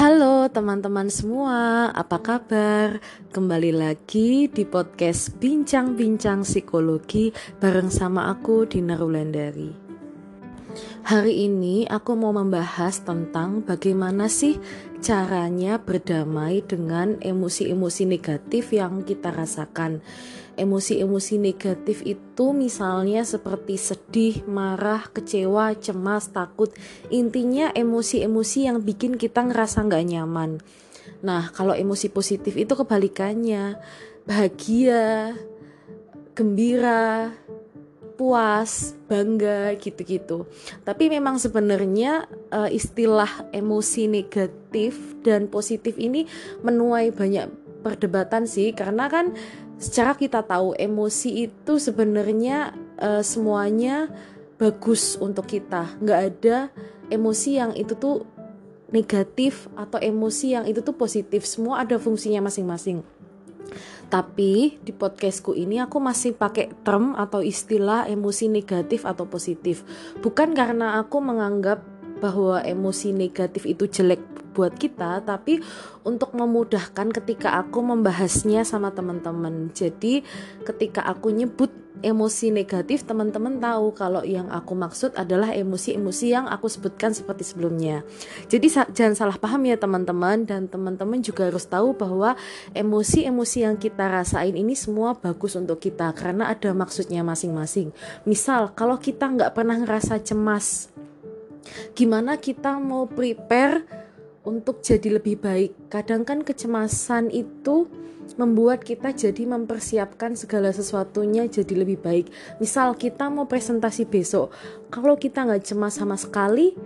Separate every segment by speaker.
Speaker 1: Halo teman-teman semua, apa kabar? Kembali lagi di podcast Bincang-Bincang Psikologi bareng sama aku Dina Rulandari. Hari ini aku mau membahas tentang bagaimana sih caranya berdamai dengan emosi-emosi negatif yang kita rasakan emosi-emosi negatif itu misalnya seperti sedih, marah, kecewa, cemas, takut. Intinya emosi-emosi yang bikin kita ngerasa nggak nyaman. Nah, kalau emosi positif itu kebalikannya. Bahagia, gembira, puas, bangga gitu-gitu. Tapi memang sebenarnya uh, istilah emosi negatif dan positif ini menuai banyak perdebatan sih karena kan secara kita tahu emosi itu sebenarnya uh, semuanya bagus untuk kita. Nggak ada emosi yang itu tuh negatif atau emosi yang itu tuh positif. Semua ada fungsinya masing-masing. Tapi di podcastku ini aku masih pakai term atau istilah emosi negatif atau positif. Bukan karena aku menganggap bahwa emosi negatif itu jelek buat kita tapi untuk memudahkan ketika aku membahasnya sama teman-teman. Jadi ketika aku nyebut emosi negatif teman-teman tahu kalau yang aku maksud adalah emosi-emosi yang aku sebutkan seperti sebelumnya. Jadi jangan salah paham ya teman-teman. Dan teman-teman juga harus tahu bahwa emosi-emosi yang kita rasain ini semua bagus untuk kita karena ada maksudnya masing-masing. Misal kalau kita nggak pernah ngerasa cemas gimana kita mau prepare untuk jadi lebih baik. Kadang kan kecemasan itu membuat kita jadi mempersiapkan segala sesuatunya jadi lebih baik. Misal kita mau presentasi besok, kalau kita nggak cemas sama sekali,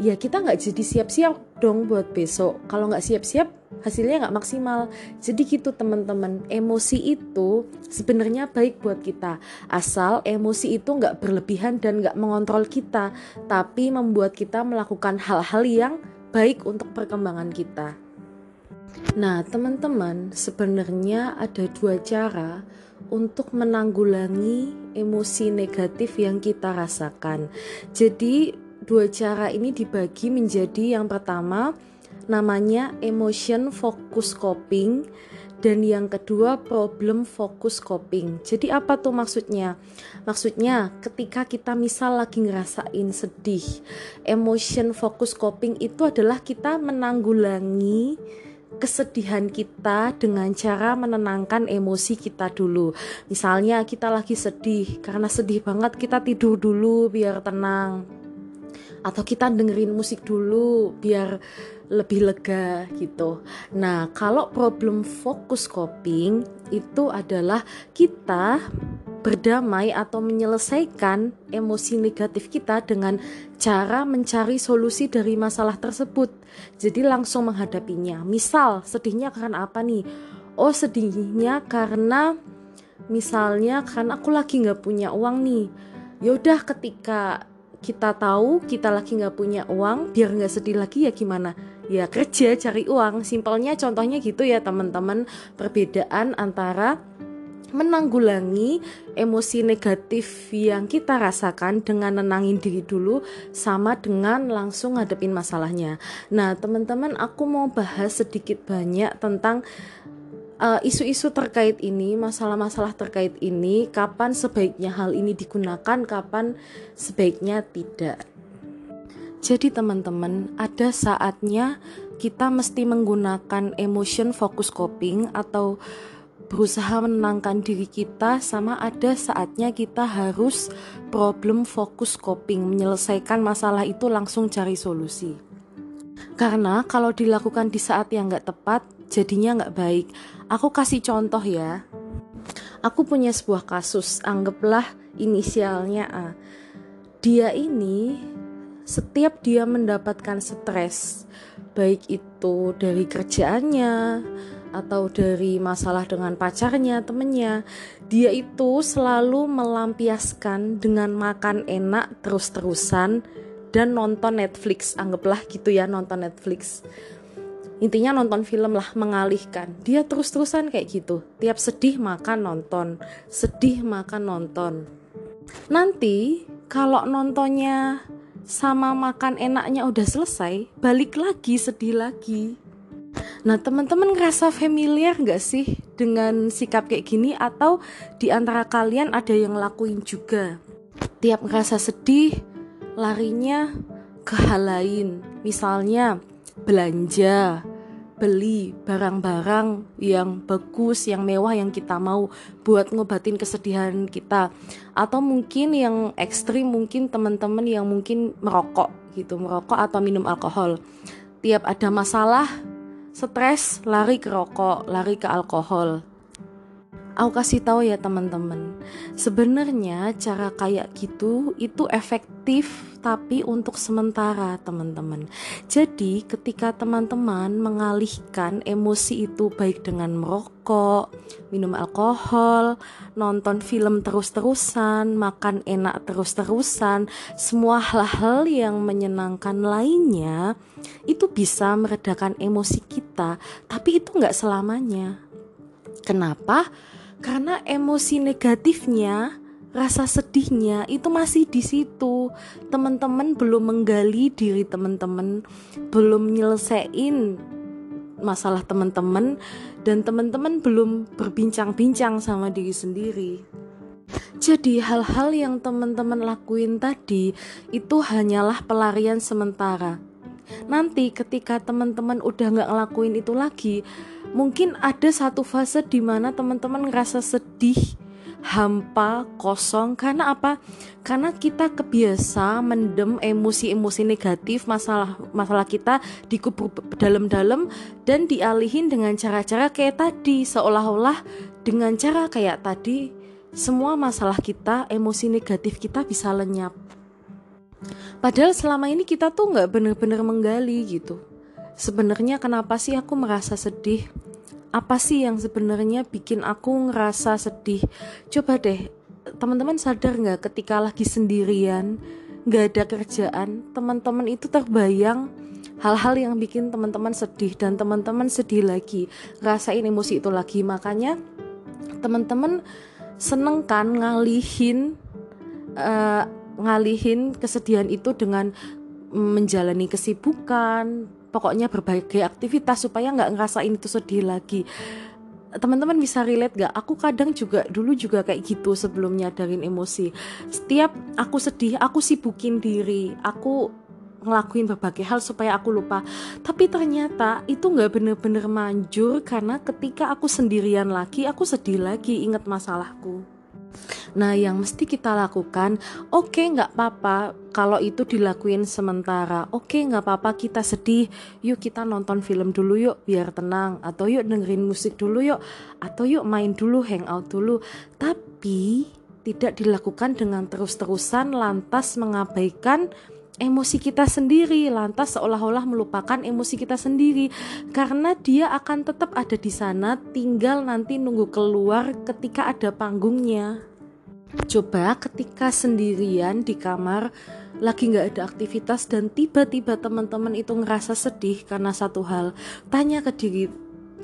Speaker 1: ya kita nggak jadi siap-siap dong buat besok. Kalau nggak siap-siap, hasilnya nggak maksimal. Jadi gitu teman-teman, emosi itu sebenarnya baik buat kita. Asal emosi itu nggak berlebihan dan nggak mengontrol kita, tapi membuat kita melakukan hal-hal yang baik untuk perkembangan kita. Nah, teman-teman, sebenarnya ada dua cara untuk menanggulangi emosi negatif yang kita rasakan. Jadi, dua cara ini dibagi menjadi yang pertama namanya emotion focus coping dan yang kedua problem fokus coping. Jadi apa tuh maksudnya? Maksudnya ketika kita misal lagi ngerasain sedih, emotion focus coping itu adalah kita menanggulangi kesedihan kita dengan cara menenangkan emosi kita dulu. Misalnya kita lagi sedih, karena sedih banget kita tidur dulu biar tenang. Atau kita dengerin musik dulu biar lebih lega gitu. Nah, kalau problem fokus coping itu adalah kita berdamai atau menyelesaikan emosi negatif kita dengan cara mencari solusi dari masalah tersebut. Jadi langsung menghadapinya. Misal sedihnya karena apa nih? Oh sedihnya karena misalnya karena aku lagi nggak punya uang nih. Yaudah ketika kita tahu kita lagi nggak punya uang biar nggak sedih lagi ya gimana? Ya kerja cari uang. Simpelnya contohnya gitu ya teman-teman. Perbedaan antara menanggulangi emosi negatif yang kita rasakan dengan nenangin diri dulu sama dengan langsung ngadepin masalahnya. Nah, teman-teman, aku mau bahas sedikit banyak tentang uh, isu-isu terkait ini, masalah-masalah terkait ini, kapan sebaiknya hal ini digunakan, kapan sebaiknya tidak. Jadi teman-teman, ada saatnya kita mesti menggunakan emotion focus coping atau berusaha menenangkan diri kita sama ada saatnya kita harus problem focus coping menyelesaikan masalah itu langsung cari solusi karena kalau dilakukan di saat yang gak tepat jadinya gak baik. Aku kasih contoh ya. Aku punya sebuah kasus anggaplah inisialnya A. Dia ini setiap dia mendapatkan stres, baik itu dari kerjaannya atau dari masalah dengan pacarnya, temennya, dia itu selalu melampiaskan dengan makan enak terus-terusan dan nonton Netflix, anggaplah gitu ya nonton Netflix. Intinya nonton film lah mengalihkan. Dia terus-terusan kayak gitu. Tiap sedih makan nonton, sedih makan nonton. Nanti kalau nontonnya sama makan enaknya udah selesai, balik lagi sedih lagi. Nah teman-teman ngerasa familiar gak sih dengan sikap kayak gini atau di antara kalian ada yang lakuin juga? Tiap ngerasa sedih, larinya ke hal lain, misalnya belanja, beli barang-barang yang bagus, yang mewah yang kita mau buat ngobatin kesedihan kita. Atau mungkin yang ekstrim mungkin teman-teman yang mungkin merokok gitu, merokok atau minum alkohol. Tiap ada masalah, stres, lari ke rokok, lari ke alkohol. Aku kasih tahu ya teman-teman, sebenarnya cara kayak gitu itu efektif tapi untuk sementara teman-teman. Jadi ketika teman-teman mengalihkan emosi itu baik dengan merokok, minum alkohol, nonton film terus-terusan, makan enak terus-terusan, semua hal-hal yang menyenangkan lainnya itu bisa meredakan emosi kita, tapi itu nggak selamanya. Kenapa? Karena emosi negatifnya rasa sedihnya itu masih di situ. Teman-teman belum menggali diri teman-teman, belum nyelesain masalah teman-teman dan teman-teman belum berbincang-bincang sama diri sendiri. Jadi hal-hal yang teman-teman lakuin tadi itu hanyalah pelarian sementara. Nanti ketika teman-teman udah nggak ngelakuin itu lagi, mungkin ada satu fase di mana teman-teman ngerasa sedih, hampa, kosong karena apa? Karena kita kebiasa mendem emosi-emosi negatif masalah masalah kita dikubur dalam-dalam dan dialihin dengan cara-cara kayak tadi seolah-olah dengan cara kayak tadi semua masalah kita, emosi negatif kita bisa lenyap. Padahal selama ini kita tuh nggak bener-bener menggali gitu. Sebenarnya kenapa sih aku merasa sedih? apa sih yang sebenarnya bikin aku ngerasa sedih coba deh teman-teman sadar nggak ketika lagi sendirian nggak ada kerjaan teman-teman itu terbayang hal-hal yang bikin teman-teman sedih dan teman-teman sedih lagi rasain emosi itu lagi makanya teman-teman seneng kan ngalihin uh, ngalihin kesedihan itu dengan menjalani kesibukan pokoknya berbagai aktivitas supaya nggak ngerasain itu sedih lagi teman-teman bisa relate gak? Aku kadang juga dulu juga kayak gitu sebelum nyadarin emosi. Setiap aku sedih, aku sibukin diri, aku ngelakuin berbagai hal supaya aku lupa. Tapi ternyata itu nggak bener-bener manjur karena ketika aku sendirian lagi, aku sedih lagi inget masalahku. Nah, yang mesti kita lakukan, oke okay, nggak apa-apa kalau itu dilakuin sementara. Oke okay, nggak apa-apa kita sedih, yuk kita nonton film dulu yuk biar tenang. Atau yuk dengerin musik dulu yuk. Atau yuk main dulu, hangout dulu. Tapi tidak dilakukan dengan terus-terusan lantas mengabaikan emosi kita sendiri lantas seolah-olah melupakan emosi kita sendiri. Karena dia akan tetap ada di sana tinggal nanti nunggu keluar ketika ada panggungnya. Coba ketika sendirian di kamar lagi nggak ada aktivitas dan tiba-tiba teman-teman itu ngerasa sedih karena satu hal. Tanya ke diri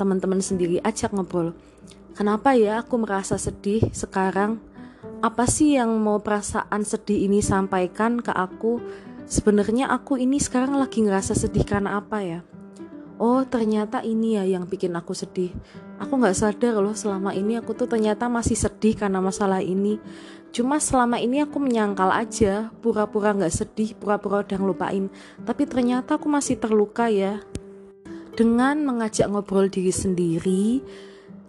Speaker 1: teman-teman sendiri ajak ngobrol. Kenapa ya aku merasa sedih sekarang? Apa sih yang mau perasaan sedih ini sampaikan ke aku Sebenarnya aku ini sekarang lagi ngerasa sedih karena apa ya? Oh ternyata ini ya yang bikin aku sedih. Aku gak sadar loh selama ini aku tuh ternyata masih sedih karena masalah ini. Cuma selama ini aku menyangkal aja Pura-pura gak sedih, pura-pura udah ngelupain. Tapi ternyata aku masih terluka ya. Dengan mengajak ngobrol diri sendiri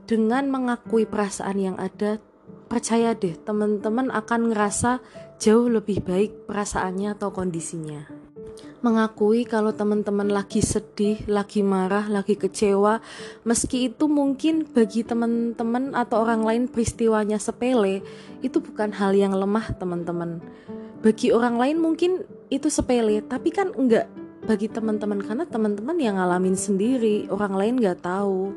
Speaker 1: Dengan mengakui perasaan yang ada Percaya deh teman-teman akan ngerasa jauh lebih baik perasaannya atau kondisinya. Mengakui kalau teman-teman lagi sedih, lagi marah, lagi kecewa, meski itu mungkin bagi teman-teman atau orang lain peristiwanya sepele, itu bukan hal yang lemah, teman-teman. Bagi orang lain mungkin itu sepele, tapi kan enggak bagi teman-teman karena teman-teman yang ngalamin sendiri, orang lain nggak tahu.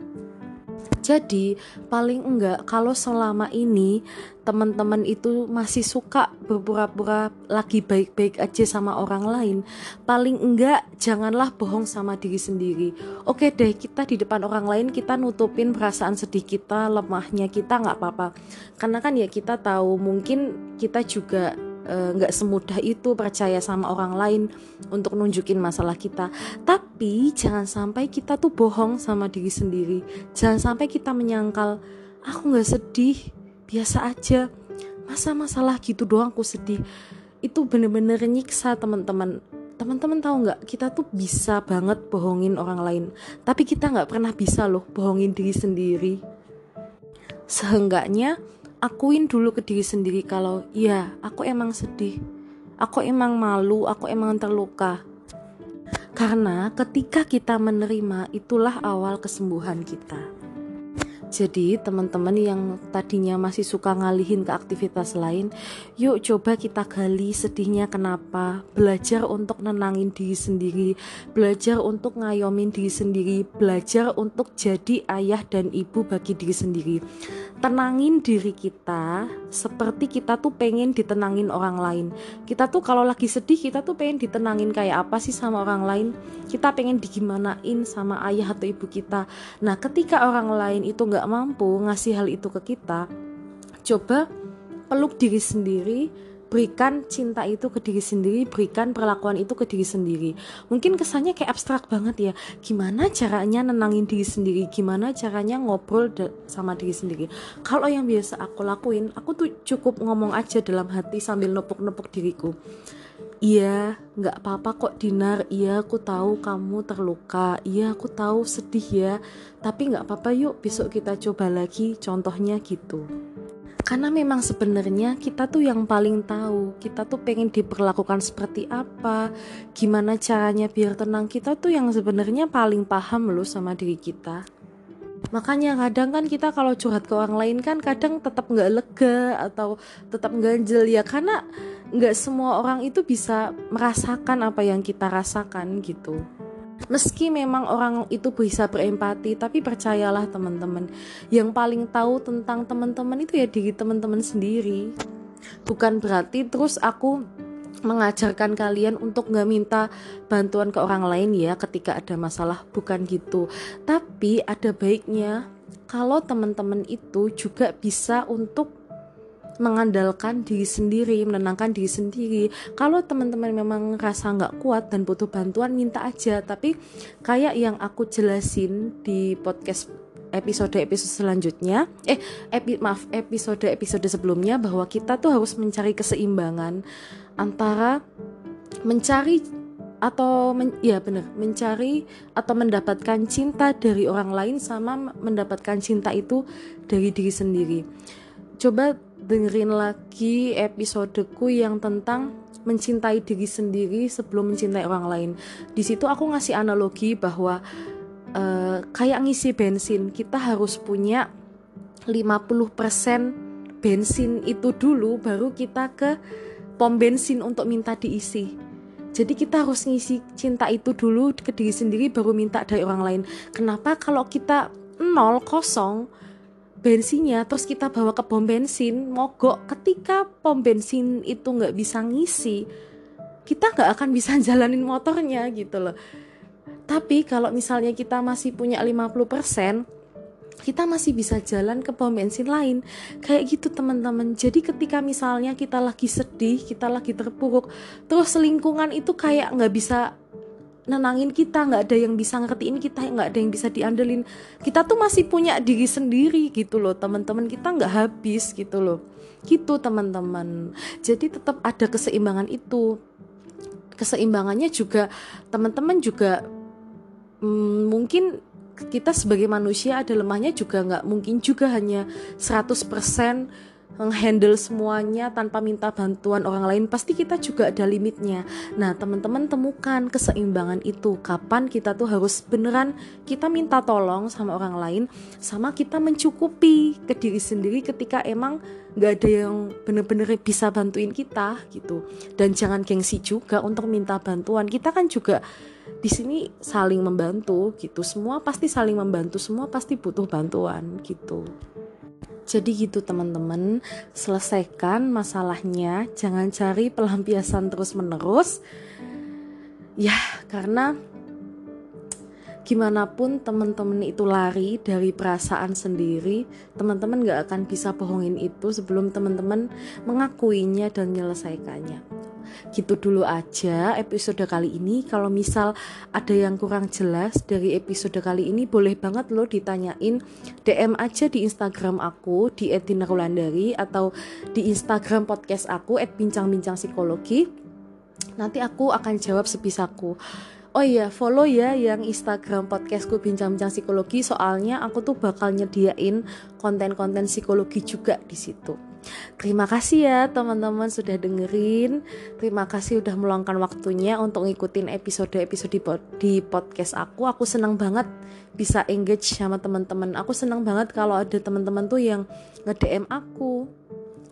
Speaker 1: Jadi, paling enggak kalau selama ini teman-teman itu masih suka berpura-pura lagi baik-baik aja sama orang lain, paling enggak janganlah bohong sama diri sendiri. Oke deh, kita di depan orang lain kita nutupin perasaan sedih kita, lemahnya kita nggak apa-apa. Karena kan ya kita tahu mungkin kita juga nggak e, semudah itu percaya sama orang lain untuk nunjukin masalah kita. Tapi jangan sampai kita tuh bohong sama diri sendiri. Jangan sampai kita menyangkal aku nggak sedih biasa aja. Masa masalah gitu doang aku sedih? Itu bener-bener nyiksa teman-teman. Teman-teman tahu nggak kita tuh bisa banget bohongin orang lain. Tapi kita nggak pernah bisa loh bohongin diri sendiri. Seenggaknya akuin dulu ke diri sendiri kalau ya aku emang sedih. Aku emang malu aku emang terluka. Karena ketika kita menerima itulah awal kesembuhan kita jadi teman-teman yang tadinya masih suka ngalihin ke aktivitas lain, yuk coba kita gali sedihnya kenapa, belajar untuk nenangin diri sendiri, belajar untuk ngayomin diri sendiri, belajar untuk jadi ayah dan ibu bagi diri sendiri. Tenangin diri kita seperti kita tuh pengen ditenangin orang lain. Kita tuh kalau lagi sedih kita tuh pengen ditenangin kayak apa sih sama orang lain? Kita pengen digimanain sama ayah atau ibu kita. Nah ketika orang lain itu nggak mampu ngasih hal itu ke kita coba peluk diri sendiri berikan cinta itu ke diri sendiri, berikan perlakuan itu ke diri sendiri. Mungkin kesannya kayak abstrak banget ya. Gimana caranya nenangin diri sendiri? Gimana caranya ngobrol sama diri sendiri? Kalau yang biasa aku lakuin, aku tuh cukup ngomong aja dalam hati sambil nepuk-nepuk diriku. Iya, nggak apa-apa kok Dinar. Iya, aku tahu kamu terluka. Iya, aku tahu sedih ya. Tapi nggak apa-apa yuk, besok kita coba lagi. Contohnya gitu karena memang sebenarnya kita tuh yang paling tahu kita tuh pengen diperlakukan seperti apa gimana caranya biar tenang kita tuh yang sebenarnya paling paham loh sama diri kita makanya kadang kan kita kalau curhat ke orang lain kan kadang tetap nggak lega atau tetap ganjel ya karena nggak semua orang itu bisa merasakan apa yang kita rasakan gitu Meski memang orang itu bisa berempati, tapi percayalah teman-teman, yang paling tahu tentang teman-teman itu ya diri teman-teman sendiri. Bukan berarti terus aku mengajarkan kalian untuk nggak minta bantuan ke orang lain ya ketika ada masalah, bukan gitu. Tapi ada baiknya kalau teman-teman itu juga bisa untuk mengandalkan diri sendiri, menenangkan diri sendiri. Kalau teman-teman memang rasa nggak kuat dan butuh bantuan, minta aja. Tapi kayak yang aku jelasin di podcast episode-episode selanjutnya, eh epi, maaf episode-episode sebelumnya bahwa kita tuh harus mencari keseimbangan antara mencari atau men, ya benar mencari atau mendapatkan cinta dari orang lain sama mendapatkan cinta itu dari diri sendiri. Coba dengerin lagi episodeku yang tentang mencintai diri sendiri sebelum mencintai orang lain. Di situ aku ngasih analogi bahwa uh, kayak ngisi bensin, kita harus punya 50% bensin itu dulu baru kita ke pom bensin untuk minta diisi. Jadi kita harus ngisi cinta itu dulu ke diri sendiri baru minta dari orang lain. Kenapa kalau kita nol kosong bensinnya terus kita bawa ke pom bensin mogok. Ketika pom bensin itu nggak bisa ngisi kita nggak akan bisa jalanin motornya gitu loh. Tapi kalau misalnya kita masih punya 50% kita masih bisa jalan ke pom bensin lain. Kayak gitu teman-teman. Jadi ketika misalnya kita lagi sedih kita lagi terpuruk terus lingkungan itu kayak nggak bisa nenangin kita nggak ada yang bisa ngertiin kita nggak ada yang bisa diandelin. Kita tuh masih punya diri sendiri gitu loh teman-teman kita nggak habis gitu loh. Gitu teman-teman. Jadi tetap ada keseimbangan itu. Keseimbangannya juga teman-teman juga hmm, mungkin kita sebagai manusia ada lemahnya juga nggak mungkin juga hanya 100% menghandle semuanya tanpa minta bantuan orang lain pasti kita juga ada limitnya. Nah teman-teman temukan keseimbangan itu. Kapan kita tuh harus beneran kita minta tolong sama orang lain sama kita mencukupi ke diri sendiri ketika emang gak ada yang bener-bener bisa bantuin kita gitu. Dan jangan gengsi juga untuk minta bantuan. Kita kan juga di sini saling membantu gitu. Semua pasti saling membantu semua pasti butuh bantuan gitu jadi gitu teman-teman, selesaikan masalahnya, jangan cari pelampiasan terus-menerus. Ya, karena gimana pun teman-teman itu lari dari perasaan sendiri teman-teman gak akan bisa bohongin itu sebelum teman-teman mengakuinya dan menyelesaikannya gitu dulu aja episode kali ini. Kalau misal ada yang kurang jelas dari episode kali ini boleh banget lo ditanyain DM aja di Instagram aku di @dinarulandari atau di Instagram podcast aku @bincang-bincang psikologi. Nanti aku akan jawab sebisaku Oh iya, follow ya yang Instagram podcastku Bincang-Bincang Psikologi soalnya aku tuh bakal nyediain konten-konten psikologi juga di situ. Terima kasih ya teman-teman sudah dengerin. Terima kasih udah meluangkan waktunya untuk ngikutin episode-episode di podcast aku. Aku senang banget bisa engage sama teman-teman. Aku senang banget kalau ada teman-teman tuh yang nge-DM aku,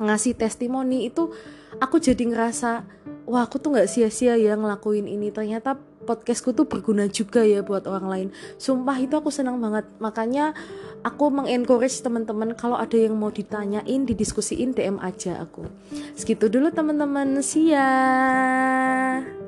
Speaker 1: ngasih testimoni itu aku jadi ngerasa wah aku tuh nggak sia-sia ya ngelakuin ini ternyata podcastku tuh berguna juga ya buat orang lain. Sumpah itu aku senang banget. Makanya aku mengencourage teman-teman kalau ada yang mau ditanyain didiskusiin DM aja aku. Segitu dulu teman-teman. See ya